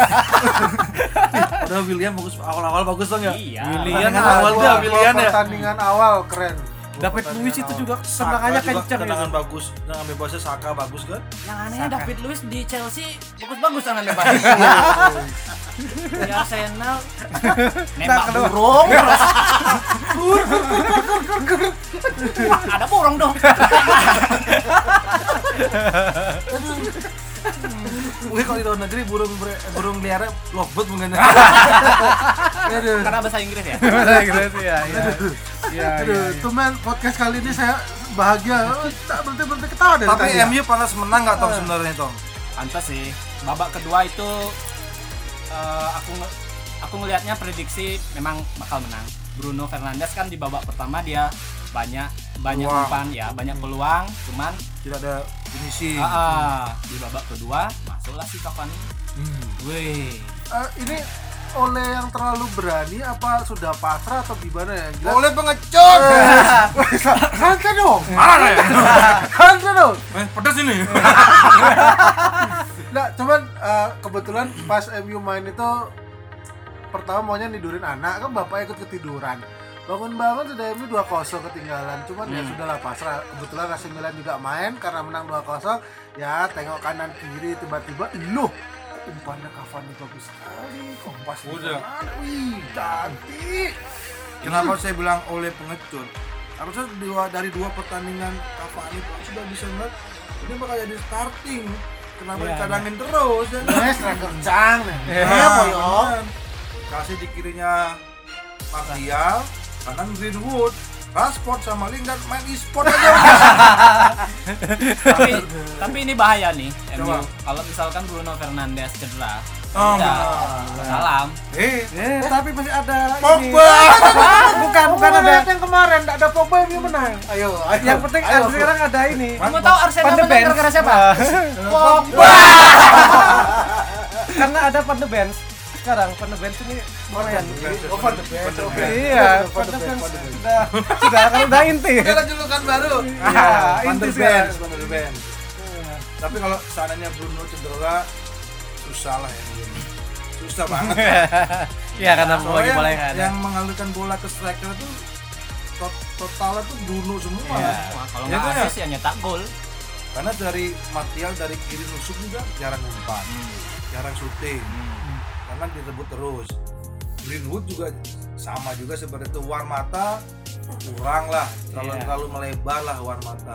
S1: Udah William bagus awal-awal bagus dong ya.
S4: iya.
S3: Willian
S1: Pertandingan awal
S2: dua-
S1: dia
S2: dua
S1: Willian ya.
S2: Pertandingan awal keren.
S3: David Luiz itu juga tendangannya
S1: juga
S3: kenceng
S1: tendangan
S3: gitu.
S1: bagus. Tendangan bebasnya Saka bagus kan?
S4: Yang anehnya David Luiz di Chelsea bagus-bagus tangan bebas. di Arsenal nembak burung. Ada burung dong.
S1: Mungkin kalau di luar negeri burung burung liara lovebird mungkin.
S4: Karena bahasa Inggris ya.
S3: Bahasa Inggris ya. Iya. Iya.
S2: Aduh,
S3: iya.
S2: tuh men podcast kali ini saya bahagia. Oh, Tak berhenti berhenti ketawa dari
S1: Tapi
S2: tadi. ya.
S1: MU panas menang nggak Tom sebenarnya Tom?
S4: Pantas sih. Babak kedua itu eh, aku aku ngelihatnya prediksi memang bakal menang. Bruno Fernandes kan di babak pertama dia banyak banyak
S1: Peluang.
S4: umpan ya, banyak peluang, cuman
S1: Tidak ada finishing.
S4: ah, ah, di babak kedua masuklah si Cavani. Wih.
S2: Eh, ini oleh yang terlalu berani apa sudah pasrah atau gimana ya? Yang jelas-
S1: Oleh pengecut.
S2: Santai dong.
S1: Mana nih?
S2: Santai dong.
S1: Eh, pedas ini.
S2: Nah, cuman eh, kebetulan pas MU main itu pertama maunya nidurin anak kan bapak ikut ketiduran. Bangun-bangun sudah MU 2-0 ketinggalan. Cuman ya sudahlah pasrah. Kebetulan AC Milan juga main karena menang 2-0. Ya, tengok kanan kiri tiba-tiba loh umpannya Cavani bagus sekali. Kompas
S1: Udah.
S2: Wih, cantik.
S1: Kenapa saya bilang oleh pengecut? Harusnya dua, dari dua pertandingan Cavani itu sudah bisa melihat ini bakal jadi starting. Kenapa
S3: Iya,
S1: dicadangin terus? Ya?
S2: Eh, striker cang boyo.
S1: bener. Kasih di kirinya Martial, kanan Greenwood, Rashford sama Lingard main e-sport aja.
S4: tapi tapi ini bahaya nih MU. Kalau misalkan Bruno Fernandes cedera,
S1: Oh,
S4: udah,
S1: benar.
S4: salam.
S1: eh,
S3: Eh, tapi masih ada
S1: Pogba.
S3: ini. Bukan, bukan
S2: Bukan
S3: ada.
S2: yang kemarin, enggak ada Pogba MU menang. Ayo, ayo.
S3: Yang penting
S2: ayo,
S3: sekarang ada ini.
S4: Kamu tahu Arsenal menang gara-gara siapa? Pogba.
S3: Karena ada Van de Beek. Sekarang Van de Beek ini lumayan.
S2: Oh, Van de
S1: de
S2: oke.
S1: Beek.
S3: Iya,
S2: Van de
S3: de
S2: Beek.
S3: sudah sudah kan udah inti.
S1: Ada julukan baru.
S3: Iya, inti sekarang.
S1: Van der Benz. Tapi kalau seandainya Bruno cedera, susah lah ya. Susah banget.
S3: Iya, karena lagi
S1: Soalnya
S3: bola
S1: yang,
S3: ada.
S1: yang mengalirkan bola ke striker itu to- totalnya tuh Bruno semua.
S3: Iya.
S4: Kalau
S1: Ya
S4: nggak
S1: kan ya?
S4: asis ya nyetak gol.
S1: Karena dari Martial dari kiri nusuk juga jarang umpan, jarang syuting. Karena disebut terus. Greenwood juga sama juga seperti itu war mata kurang lah terlalu
S3: Iya.
S1: terlalu melebar lah war mata.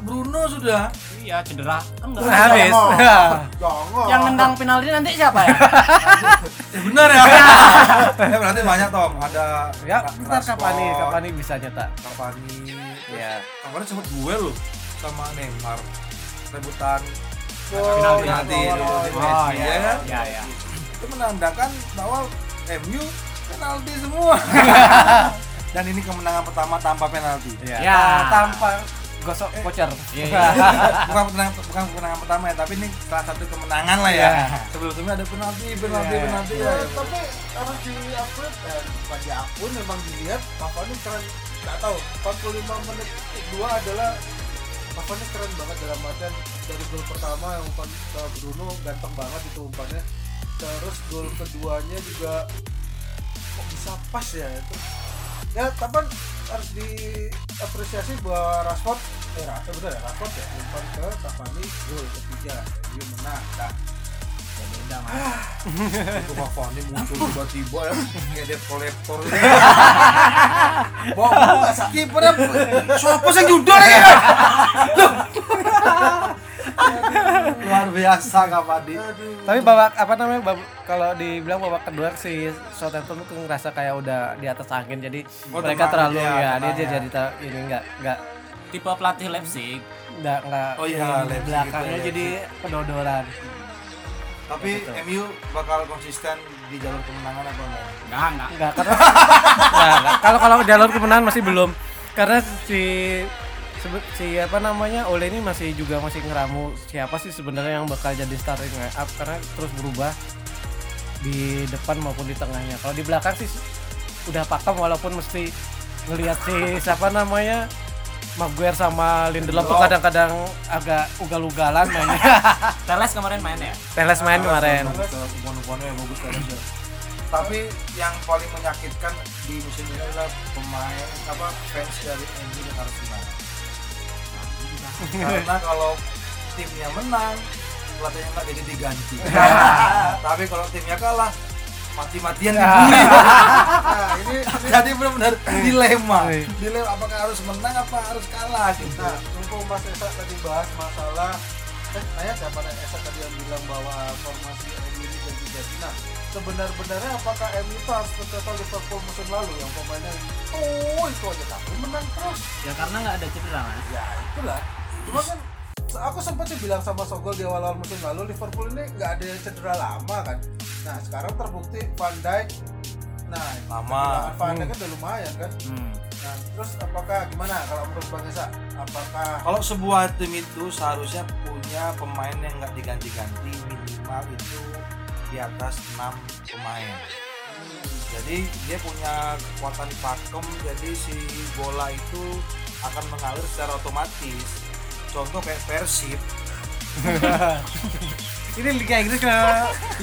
S1: Bruno sudah
S4: Iya, cedera. Enggak.
S3: Habis.
S2: Jangan.
S4: Yang nendang penalti nanti siapa ya?
S1: Eh, benar ya. ya berarti banyak Tom. Ada
S3: Ya, bentar Cavani, Cavani bisa nyetak.
S1: Cavani.
S3: Iya.
S1: Cavani sempat duel loh sama Neymar. Rebutan
S2: Oh,
S4: Penalti.
S1: penalti
S2: oh, oh,
S4: iya.
S1: ya kan?
S4: Iya, iya.
S1: Itu menandakan bahwa MU penalti semua. Dan ini kemenangan pertama tanpa penalti.
S3: Iya.
S4: Ya.
S3: Ta- Tanpa gosok voucher.
S4: Iya, iya.
S1: bukan kemenangan bukan kemenangan pertama ya tapi ini salah satu kemenangan lah ya
S3: Iya.
S1: sebelumnya ada penalti penalti
S3: Iya.
S1: penalti
S2: Ya,
S1: ya
S2: tapi harus diakui eh, bukan diakui memang dilihat Cavani keren nggak tahu 45 menit kedua adalah Cavani keren banget dalam artian dari gol pertama yang umpan Bruno ganteng banget itu umpannya terus gol keduanya juga kok bisa pas ya itu. Ya tapi harus diapresiasi bahwa Rashford. Eh Rashford bener ya Rashford ya. Umpan ke Cavani gol ketiga. Dia menang. Nah,
S4: Ya beda mas.
S1: itu Cavani muncul tiba-tiba ya. Kayak debt collector nggak skipper ya. Siapa sih judul lagi? Luar biasa Cavani.
S3: Tapi babak apa namanya babak, kalau dibilang babak kedua si Southampton tuh ngerasa kayak udah di atas angin jadi
S1: Oh,
S3: mereka terlalu
S1: iya,
S3: ya dia
S1: ya.
S3: jadi ter- ini enggak enggak
S4: Tipe pelatih Leipzig.
S3: enggak enggak
S1: Oh iya, Leipzig
S3: belakangnya
S1: gitu ya,
S3: jadi pedodoran.
S1: Tapi MU bakal konsisten di jalur kemenangan apa enggak?
S4: Enggak, enggak.
S3: Enggak karena enggak, enggak. kalau kalau jalur kemenangan masih belum karena si si apa namanya Ole ini masih juga masih ngeramu siapa sih sebenarnya yang bakal jadi starting up karena terus berubah di depan maupun di tengahnya. Kalau di belakang sih udah pakem walaupun mesti ngelihat si siapa namanya Maguire sama Lindelof tuh kadang-kadang agak ugal-ugalan mainnya.
S4: Teles kemarin main ya?
S3: Teles main kemarin.
S1: Yang kan aja. Tapi yang paling menyakitkan di musim ini adalah pemain apa fans dari MU dan Arsenal. Karena kalau timnya menang, pelatihnya nggak jadi diganti. Tapi kalau timnya kalah, mati-matian dibully.
S2: nah ini, ini
S1: jadi benar-benar dilema. Dilema apakah harus menang apa harus kalah gitu.
S2: Nah, mumpung Mas Esa tadi bahas masalah eh nanya siapa nih Esa tadi yang bilang bahwa formasi MU ini ganti ganti. Nah, sebenar-benarnya apakah MU itu harus mencontoh Liverpool musim lalu yang pemainnya oh itu aja tapi menang terus.
S4: Ya karena nggak ada cedera mas.
S2: Ya itulah. Cuma kan aku sempat sih bilang sama Sogol di awal-awal musim lalu Liverpool ini nggak ada yang cedera lama kan. Nah sekarang terbukti Van Dijk. Nah
S1: Lama.
S2: kehilangan Van Dijk kan udah lumayan kan.
S4: Hmm.
S2: Nah terus apakah gimana kalau menurut Bang Esa? Apakah
S1: Kalau sebuah tim itu seharusnya punya pemain yang nggak diganti-ganti minimal itu di atas 6 pemain. Jadi dia punya kekuatan pakem, jadi si bola itu akan mengalir secara otomatis. Contoh kayak Persib,
S3: Ini Liga Inggris ke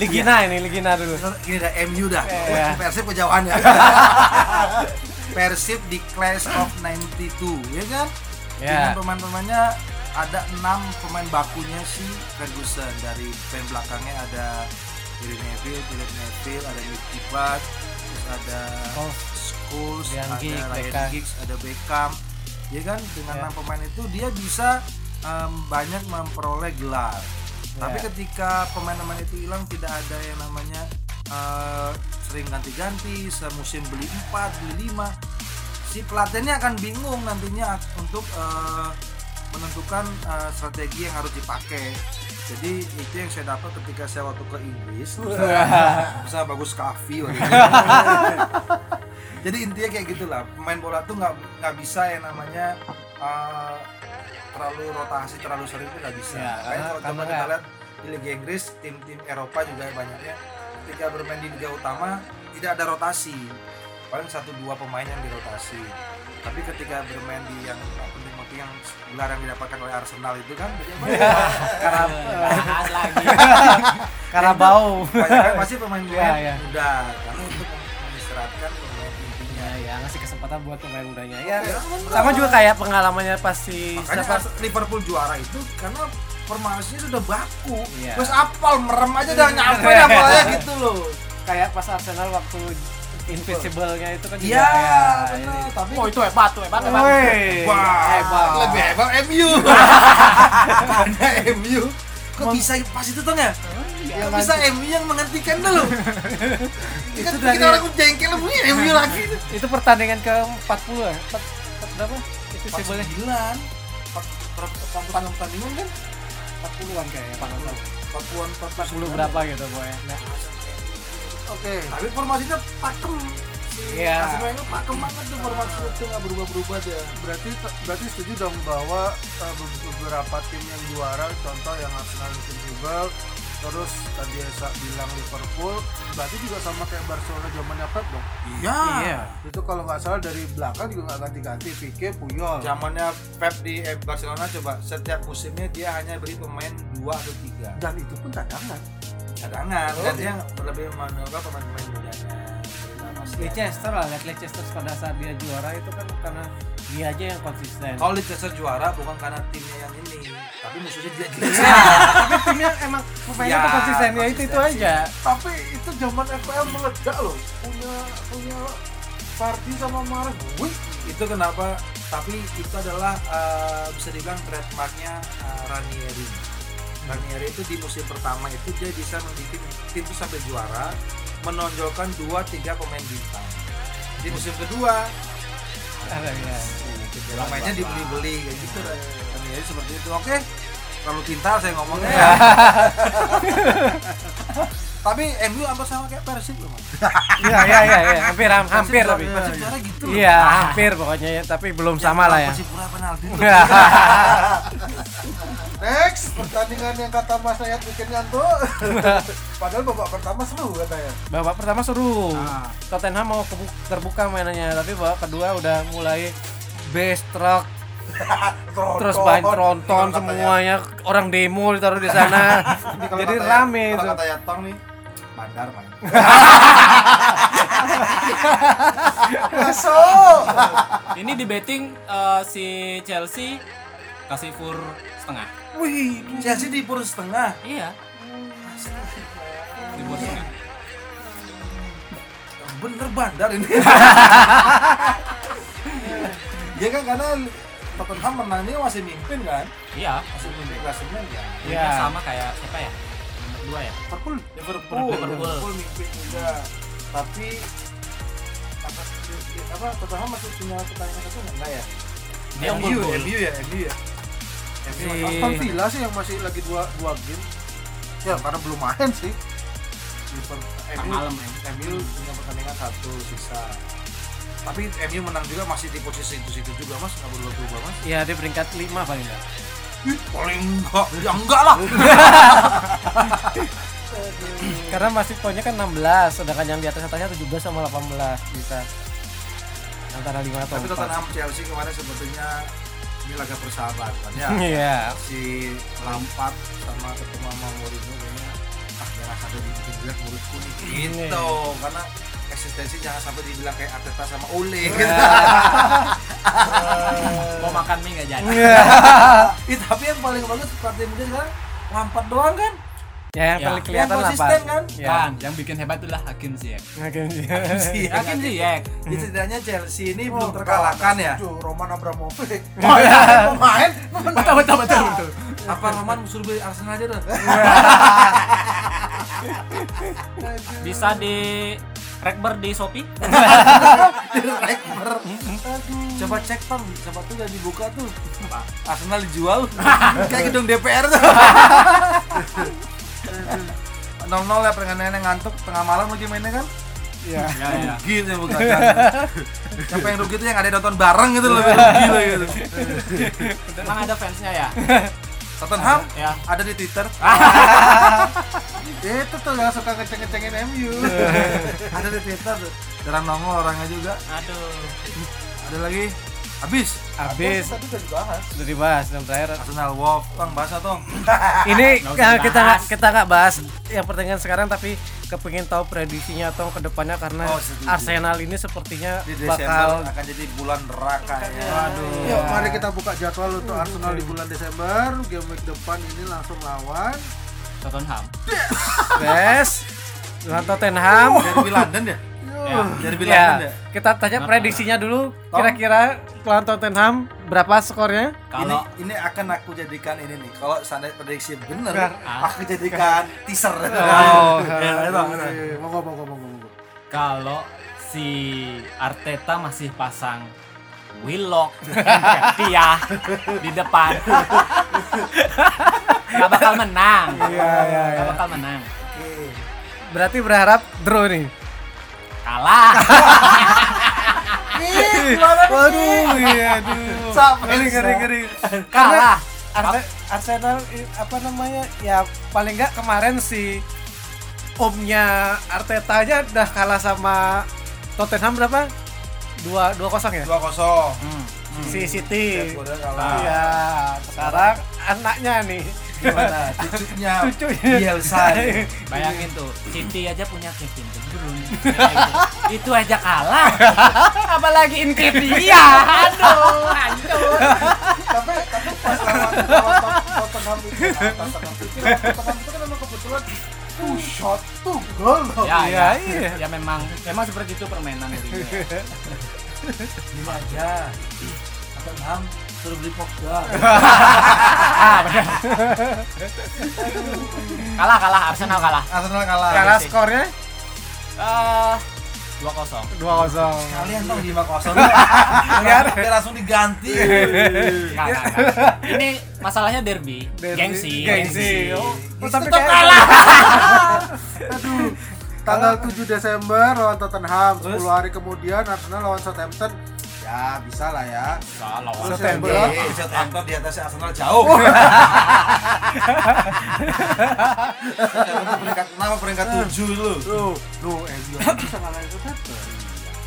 S3: Ligina ini Ligina dulu.
S1: ini ada MU dah.
S3: Iya.
S1: Persib kejauhan ya. Persib di Class of 92, ya kan?
S3: Ya.
S1: Dengan pemain-pemainnya ada enam pemain bakunya si Ferguson dari pemain belakangnya ada Gary Neville, Philip Neville, ada terus ada
S3: Oh,
S1: Scholes, ada Ryan. Giggs, ada Beckham. Ya kan dengan
S3: Ya.
S1: enam pemain itu dia bisa em, banyak memperoleh gelar. Tapi
S3: Ya.
S1: ketika pemain-pemain itu hilang tidak ada yang namanya eh, sering ganti-ganti, semusim beli 4, beli 5. Si pelatihnya akan bingung nantinya untuk eh, menentukan eh, strategi yang harus dipakai. Jadi itu yang saya dapat ketika saya waktu ke Inggris. Bisa bagus itu. Jadi intinya kayak gitulah. Pemain bola tuh nggak nggak bisa yang namanya eh, terlalu rotasi terlalu sering itu nggak bisa.
S3: Ya,
S1: Makanya
S3: karena-
S1: kalau coba kita lihat di Liga Inggris tim-tim Eropa juga banyaknya ketika bermain di Liga Utama tidak ada rotasi paling satu dua pemain yang dirotasi tapi ketika bermain di yang yang gelar yang didapatkan oleh Arsenal itu kan jadi apa ya?
S3: Karena
S4: lagi.
S3: Karabau.
S1: banyak kan pasti pemain-pemain
S3: Iya, iya.
S1: muda karena untuk mengistirahatkan pemain intinya
S3: Ya, ya ngasih kesempatan buat pemain mudanya. Ya, sama juga kayak pengalamannya pasti siapa
S1: Liverpool juara itu karena formasinya sudah baku
S3: Iya.
S1: terus apal merem aja udah nyampe dah bolanya gitu loh
S3: kayak pas Arsenal waktu Invincible-nya itu kan juga
S1: iya
S3: ya,
S1: benar
S3: ini.
S1: tapi
S4: Oh itu hebat tuh hebat hebat.
S1: Wah,
S3: hebat.
S1: lebih hebat MU. Karena MU kok bisa pas itu tuh ya? Kok bisa MU yang menghentikan dulu? Kita,
S3: Itu
S1: kita
S3: dari-
S1: orang jengkel MU MU lagi.
S3: Itu pertandingan ke-40 ya? 4, 4 berapa? Invincible-nya
S1: 9 pertandingan kan
S3: 40-an kayaknya, Pak Hasan.
S1: 40
S3: 40 berapa gitu pokoknya.
S2: Oke.
S1: Tapi formasinya pakem
S3: Iya.
S1: Wenger pakem banget tuh formasi itu nggak berubah-berubah dia.
S2: berarti berarti setuju dong bahwa uh, be- beberapa tim yang juara contoh yang Arsenal Invincible terus tadi Esa bilang Liverpool berarti juga sama kayak Barcelona zamannya Pep dong
S1: Iya.
S3: Iya.
S2: itu kalau nggak salah dari belakang juga nggak ganti-ganti Pique Puyol
S1: Zamannya Pep di eh, Barcelona coba setiap musimnya dia hanya beri pemain dua atau tiga
S2: dan itu pun cadangan
S1: cadangan.
S2: Oh.
S1: dan dia lebih menolak pemain-pemain sih.
S3: Leicester lah, lihat Leicester pada saat dia juara itu kan karena dia aja yang konsisten.
S1: Kalau Leicester juara bukan karena timnya yang ini, tapi musuhnya dia
S3: Iya, tapi timnya emang pemainnya
S1: Ya,
S3: tuh konsisten. Ya itu itu aja.
S2: tapi itu zaman FPL meledak loh. Punya punya Fardi sama Marek wih.
S1: Itu kenapa? Tapi itu adalah eh, bisa dibilang trademarknya eh, Ranieri Ranieri itu di musim pertama itu dia bisa membuat tim itu sampai juara menonjolkan dua tiga pemain bintang. Di musim kedua
S3: ya.
S1: pemainnya dibeli-beli kayak gitu. Ranieri seperti itu. Oke terlalu pintar saya ngomongnya tapi MU apa sama kayak Persib loh Mas.
S3: Iya iya iya iya, hampir ham- hampir
S1: Persib
S3: tapi.
S1: Persib juara gitu loh.
S3: Iya, hampir pokoknya ya, tapi belum sama lah ya.
S1: Persib pura penalti?
S2: Next pertandingan yang kata Mas Nayat bikin ngantuk. Padahal babak pertama seru katanya
S3: Babak pertama seru.
S1: Ah.
S3: Tottenham mau terbuka mainannya, tapi babak kedua udah mulai base truck. Terus banyak tronton semuanya. Orang demo ditaruh di sana. Jadi
S1: kata-
S3: rame itu.
S1: kata Yatong nih bandar main
S2: masuk
S4: Ini di betting eh, si Chelsea kasih fur setengah.
S1: wih Chelsea di pur setengah
S4: Iya. Di fur setengah.
S1: bener bandar ini ya kan karena Tottenham menang ini masih mimpin kan
S4: Iya.
S1: masih mimpin klasemen ya
S3: Iya.
S4: Sama kayak siapa ya? Dua ya.
S2: Liverpool.
S1: Liverpool.
S4: Liverpool.
S1: Liverpool mimpin juga. Tapi apa apa Tottenham masih punya pertandingan satu enggak ya?
S4: Dia
S1: MU. MU ya MU ya
S3: Si-
S2: Aston Villa sih yang masih lagi dua dua game. Ya karena belum main sih.
S1: Liverpool
S4: malam ya.
S1: MU punya pertandingan satu sisa tapi MU menang juga masih di posisi itu situ juga mas. Nggak berubah berubah mas.
S3: Ya di peringkat 5 paling enggak
S1: Ih, paling enggak. Ya enggak lah.
S3: Karena masih poinnya kan 16 sedangkan yang di atas atasnya 17 sama 18 bisa. Antara 5 atau
S1: tapi
S3: 4
S1: Tottenham Chelsea kemarin sepertinya ini laga persahabatan. Ya
S3: iya.
S1: si Lampard sama ketemu sama Mourinho jangan sampai dibikin jelek muridku nih. Gitu karena eksistensi jangan sampai dibilang kayak Arteta sama Ole. Gitu.
S4: Mau makan mie nggak jadi.
S1: Ih, tapi yang paling bagus partai muda sekarang Lampard doang kan
S3: ya yang
S4: Ya.
S3: paling kelihatan
S1: Yang
S3: lah
S1: konsisten
S3: Pak.
S1: kan?
S3: ya
S4: Kan, yang bikin hebat itulah Hakim Ziyech.
S3: Hakim
S4: Hakim Ziyech.
S1: Ya, setidaknya Chelsea ini belum terkalahkan ya
S2: Roman Abramovich
S1: Oh, iya.
S2: pemain
S4: Betul betul betul betul.
S1: apa Roman suruh beli Arsenal aja dah
S4: Bisa di rekber di Shopee.
S1: Rekber. Coba cek Tom, siapa tuh udah dibuka tuh. Arsenal dijual. Kayak gedung DPR tuh. Nol nol ya pertandingan ngantuk tengah malam lagi mainnya kan?
S3: Ya
S4: Ya ya.
S1: rugi tuh yang bukan siapa yang rugi tuh yang ada nonton bareng gitu lebih rugi lah gitu.
S4: Emang ada fansnya ya?
S1: Tottenham?
S4: Ya.
S1: ada di Twitter.
S2: Itu tuh yang suka ngeceng-ngecengin MU
S1: ada di Twitter tuh. Jarang nongol orangnya juga.
S4: Aduh.
S1: ada lagi habis
S3: habis
S2: tadi udah dibahas
S3: sudah dibahas yang terakhir
S1: Arsenal Wolf tong bahasa tong
S3: ini eh, kita nggak kita nggak bahas yang pertandingan sekarang tapi kepingin tahu prediksinya atau ke depannya karena
S1: Oh.
S3: Arsenal ini sepertinya
S1: di Desember
S3: bakal
S1: akan jadi bulan neraka ya
S3: Waduh.
S2: Yuk, mari kita buka jadwal untuk Arsenal di bulan Desember. Game week depan ini langsung lawan.
S4: Tottenham.
S3: Yes. Lawan Tottenham.
S1: dari London ya
S4: Ya.
S1: dari
S3: Ya,
S1: ya
S3: kita tanya
S4: Kenapa?
S3: prediksinya dulu. Kira-kira lawan Tottenham berapa skornya?
S4: Kalau
S1: ini, ini akan aku jadikan ini nih kalau seandainya prediksi bener
S3: Benar.
S1: aku jadikan teaser
S3: Oh,
S1: ya,
S2: Monggo, monggo, monggo,
S4: kalau si Arteta masih pasang Willock dan dia di depan nggak bakal menang
S3: Iya, iya, iya.
S4: nggak bakal menang
S1: Oke.
S3: Berarti berharap draw nih.
S4: Kalah.
S3: Waduh, iya, aduh. Ngeri, ngeri, ngeri.
S4: Kalah.
S3: Arse- Arsenal i- apa namanya? Ya paling nggak kemarin si omnya Arteta aja udah kalah sama Tottenham berapa? Dua dua kosong ya?
S1: 2-0.
S4: Hmm.
S3: Si City. Iya, sekarang anaknya nih gimana?
S1: Cucunya
S3: Cucunya.
S1: Bielsa.
S4: Bayangin tuh, City aja punya Kevin De Bruyne. Itu aja kalah. Apalagi Nketiah. Aduh, hancur.
S2: tapi tapi pas lawan lawan Tottenham itu nah, Tottenham itu Tottenham itu kan memang kebetulan tuh shot tuh gol loh.
S4: Ya,
S3: Iya,
S4: ya,
S3: iya.
S4: ya memang memang seperti itu permainan dari
S1: Gini aja. Tottenham suruh beli Pogba.
S4: Ah, benar. kalah, kalah Arsenal kalah.
S1: Arsenal kalah.
S3: Kalah skornya
S4: Eh, 2-0.
S3: 2-0.
S1: Kalian dong 5-0.
S3: Biar
S1: Biar langsung diganti.
S4: Enggak, enggak, enggak. Ini masalahnya derby,
S3: Derby.
S4: gengsi.
S3: Gengsi. Oh, oh, tapi
S1: Tetap
S3: kayak-
S1: kalah.
S2: Aduh. Tanggal 7 Desember lawan Tottenham, 10
S1: Terus?
S2: hari kemudian Arsenal lawan Southampton. Ya, bisa lah ya.
S4: Wak.
S2: yang
S3: September.
S1: Southampton di atasnya Arsenal jauh. Southampton peringkat 6 peringkat 7 lu.
S2: Tuh, lu MU bisa ngalahin Southampton.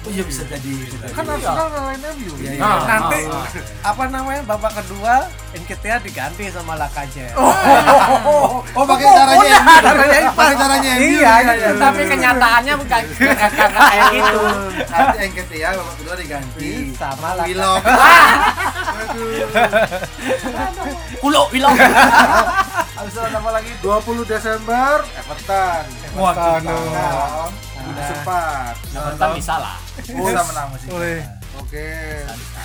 S1: Oh iya bisa jadi.
S2: Kan Arsenal ngalahin MU.
S1: Iya, iya.
S4: Nah,
S3: nanti
S4: nah,
S3: apa namanya babak kedua Nketiah diganti sama Lacazette.
S1: Oh, oh pakai caranya MU.
S3: caranya
S1: Pakai caranya MU.
S3: Iya, iya.
S4: Tapi kenyataannya bukan bukan kayak gitu.
S1: Nanti Engketi ya babak kedua diganti.
S3: Sama lah.
S1: Willock.
S4: Kulo bilang.
S1: Habis itu apa lagi?
S2: 20 Desember Everton.
S3: Everton.
S2: Nah, udah sempat.
S4: Everton bisa lah.
S1: Oh, udah menang masih.
S3: Boleh.
S2: Oke.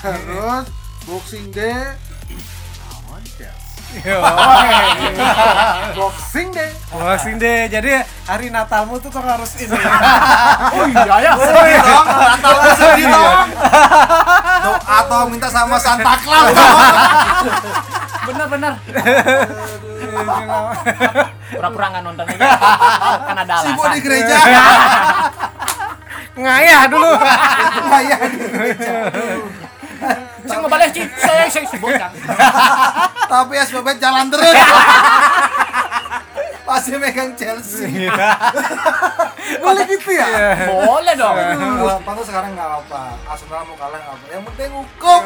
S2: Terus Boxing Day lawan Chelsea. Boxing Day.
S3: Boxing Day. Jadi hari Natalmu tuh kok harus ini.
S4: Oh iya ya.
S1: Sedih dong, Natal sedih dong. Doa atau minta sama Santa Claus.
S4: Bener-bener. Pura-pura nggak nonton aja. Kan ada alasan.
S1: Sibuk di gereja.
S3: Ngayah dulu.
S1: Di gereja.
S4: Saya ngebales sih. Saya saya sibuk kan.
S1: Tapi SPB jalan terus. Masih megang Chelsea.
S2: Boleh gitu ya?
S4: Boleh dong.
S1: Kalau Pantu sekarang nggak apa. Arsenal mau kalah nggak apa. Yang penting hukum.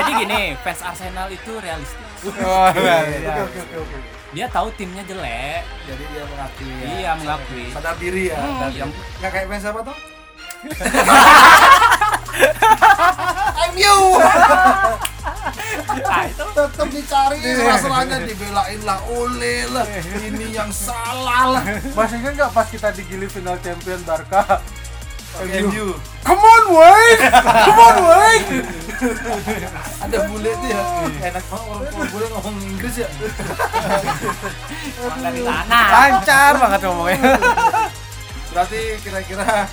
S4: Jadi gini, fans Arsenal itu realistis.
S3: Oh, iya.
S2: Oke oke oke oke.
S4: Dia tahu timnya jelek.
S1: Jadi dia mengakui. ya.
S4: Iya, mengakui.
S1: Sadar diri ya.
S4: Hmm,
S1: Dan-
S4: yang-
S1: Nggak kayak fans siapa tuh? MU.
S4: Nah, itu
S1: tetap dicari masalahnya dibelain lah oleh lah ini yang salah lah
S2: Masih ingat nggak pas kita digili final champion Barca?
S1: MU
S2: Come on, Wayne! Come on, Wayne!
S1: ada bule tuh ya enak banget orang kalau bule ngomong Inggris ya
S4: dari sana.
S3: Lancar banget ngomongnya.
S1: berarti kira-kira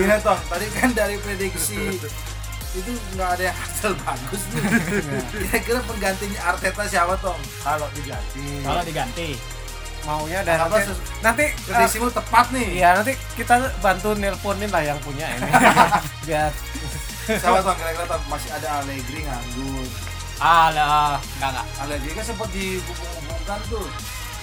S1: Iya toh tadi kan dari prediksi itu nggak ada yang hasil bagus nih kira-kira penggantinya Arteta siapa Tom
S2: Kalau diganti.
S4: Kalau diganti.
S3: Maunya dan
S1: Apa
S3: nanti, nanti eh,
S1: prediksimu tepat nih.
S3: Iya nanti kita bantu nelponin lah yang punya ini. Biar
S1: siapa Tom kira-kira masih ada Allegri nganggur.
S4: Alah, enggak enggak.
S1: Allegri kan sempat dihubung-hubungkan tuh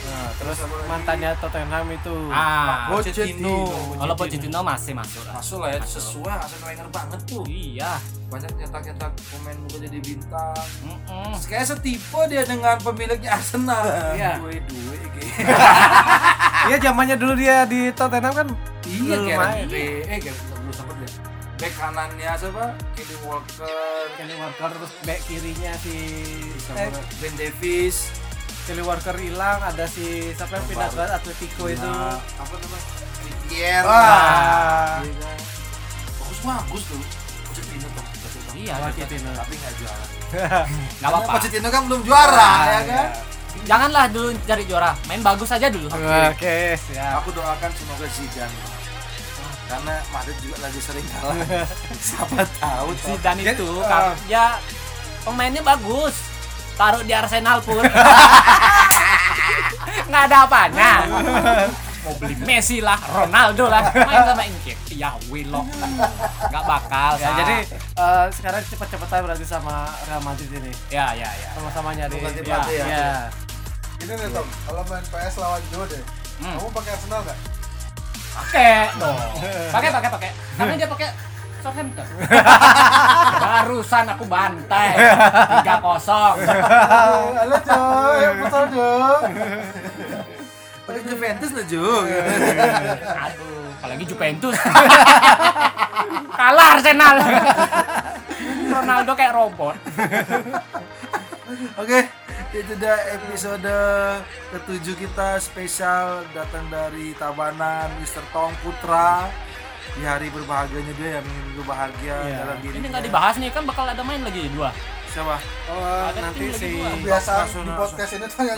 S3: nah, terus mantannya Tottenham itu.
S4: Ah,
S1: Pochettino.
S4: kalau Pochettino masih masuk lah.
S1: masuk lah ya sesuai Arsene Wenger banget tuh.
S4: Iya.
S1: banyak nyetak-nyetak pemain muda jadi bintang.
S4: Mm-mm.
S1: kayak setipe dia dengan pemiliknya Arsenal.
S3: Iya.
S1: duit duit gitu
S3: Iya zamannya dulu dia di Tottenham kan?
S1: Iya. Bale eh Bale belum sempet ya back kanannya siapa? Kenny Walker.
S3: Kelly Walker terus back kirinya si eh,
S1: Ben Davis
S3: Kelly Walker hilang ada si siapa yang pindah ke Atletico itu
S1: Nah, apa namanya Trippier
S3: Wah.
S1: Iya bagus bagus tuh Pochettino tuh
S4: Iya,
S3: Pochettino.
S1: tapi nggak juara
S4: Enggak apa-apa.
S1: Pochettino kan belum juara ya kan
S4: Janganlah dulu cari juara, main bagus aja dulu.
S3: Oke, siap.
S1: aku doakan semoga Zidane karena Madrid juga lagi sering kalah siapa tahu.
S4: Zidane itu kan ya pemainnya bagus. Taruh di Arsenal pun. Nggak ada apanya. mau beli Messi lah Ronaldo lah main sama Inki ya Willock nggak bakal
S3: Ya, jadi eh, sekarang cepat-cepatan berarti sama Real Madrid ini.
S4: ya ya ya
S3: Sama-sama nyari.
S1: Ganti
S3: Ya,
S1: ya.
S3: ya.
S2: Ini nih Tom, kalau main PS lawan Joe deh,
S4: Hmm.
S2: kamu pakai Arsenal nggak?
S4: pakai dong pakai pakai pakai karena dia pakai Southampton barusan aku bantai. tiga kosong.
S2: Halo Joe, yang putar Joe.
S1: Pakai Juventus lah Jo.
S4: aduh apalagi Juventus. Kalah Arsenal. Ronaldo kayak robot.
S1: Oke, itu dia episode ketujuh kita spesial datang dari Tabanan Mr. Tong Putra di hari berbahagianya dia yang minggu bahagia
S3: Iya.
S1: dalam diri.
S4: ini nggak dibahas nih kan bakal ada main lagi dua
S1: Siapa?
S3: Oh,
S4: Ada
S3: nanti si
S1: Langsung,
S2: di podcast ini tuh yang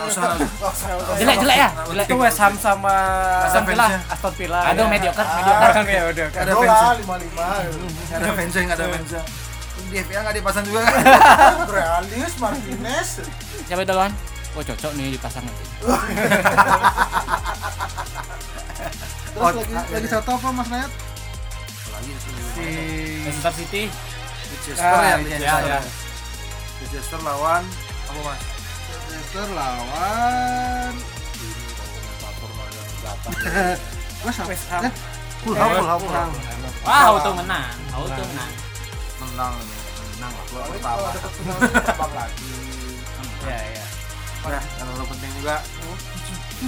S4: jelek jelek ya
S1: Nah,
S3: itu West Ham sama
S4: Aston Villa.
S3: Aston Villa.
S4: aduh
S3: ya.
S4: mediocre
S2: Ah.
S4: mediocre
S3: ya udah.
S1: Ada fans.
S2: lima lima.
S1: Nggak ada fansnya, nggak ada fansnya. Di FPA nggak dipasang juga kan?
S2: Realis Martinez.
S4: siapa kan oh cocok nih dipasang nanti
S2: Terus
S1: Oh,
S2: lagi lagi satu apa Mas Nayat?
S1: Lagi
S3: Si
S4: Leicester City
S1: Leicester
S3: Ah,
S1: ya, Leicester.
S4: iya.
S1: Leicester lawan apa mas?
S2: Leicester lawan West Ham.
S3: West Ham.
S2: Eh,
S1: Fulham, Fulham,
S4: wah auto menang auto menang
S1: Menang, menang lah. Gua
S2: Kalau
S1: pertama.
S2: terbang lagi.
S3: Ya, ya.
S1: Udah, yang terlalu penting juga.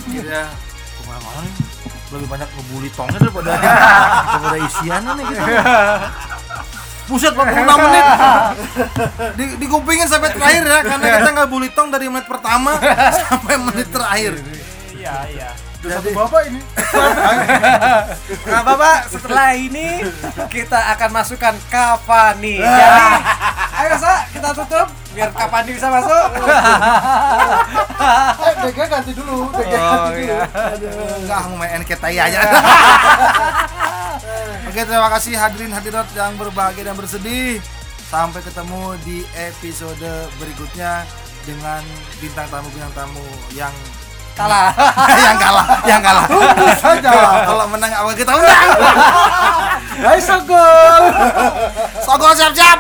S1: Kira ke mana-mana lebih banyak ngebully tongnya daripada daripada isiannya nih gitu. Buset 46 menit. Di, digupingin sampai terakhir ya karena kita nggak bully tong dari menit pertama sampai menit terakhir.
S4: Iya iya.
S2: Udah satu bapak ini.
S3: Nah, Bapak, setelah ini kita akan masukkan Cavani. Jadi, ayo Sa, kita tutup biar Cavani bisa masuk.
S2: Eh, DG ganti dulu, DG
S3: Oh,
S2: ganti
S3: iya.
S2: dulu.
S1: Enggak, mau main NKTI aja. Oke, terima kasih hadirin hadirat yang berbahagia dan bersedih. Sampai ketemu di episode berikutnya dengan bintang tamu bintang tamu yang
S3: Kalah.
S1: yang kalah, yang kalah.
S2: Tunggu saja.
S1: Kalau menang apa kita undang.
S2: Hai Sogol.
S1: Sogol siap-siap.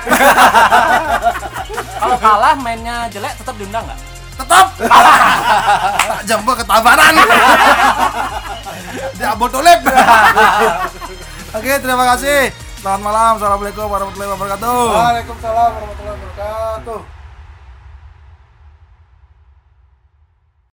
S4: Kalau kalah mainnya jelek tetap diundang nggak
S1: Tetap. Tak jempol ketabanan. Di Abotolep. Oke, terima kasih. Selamat malam. Assalamualaikum warahmatullahi wabarakatuh.
S2: Waalaikumsalam warahmatullahi wabarakatuh.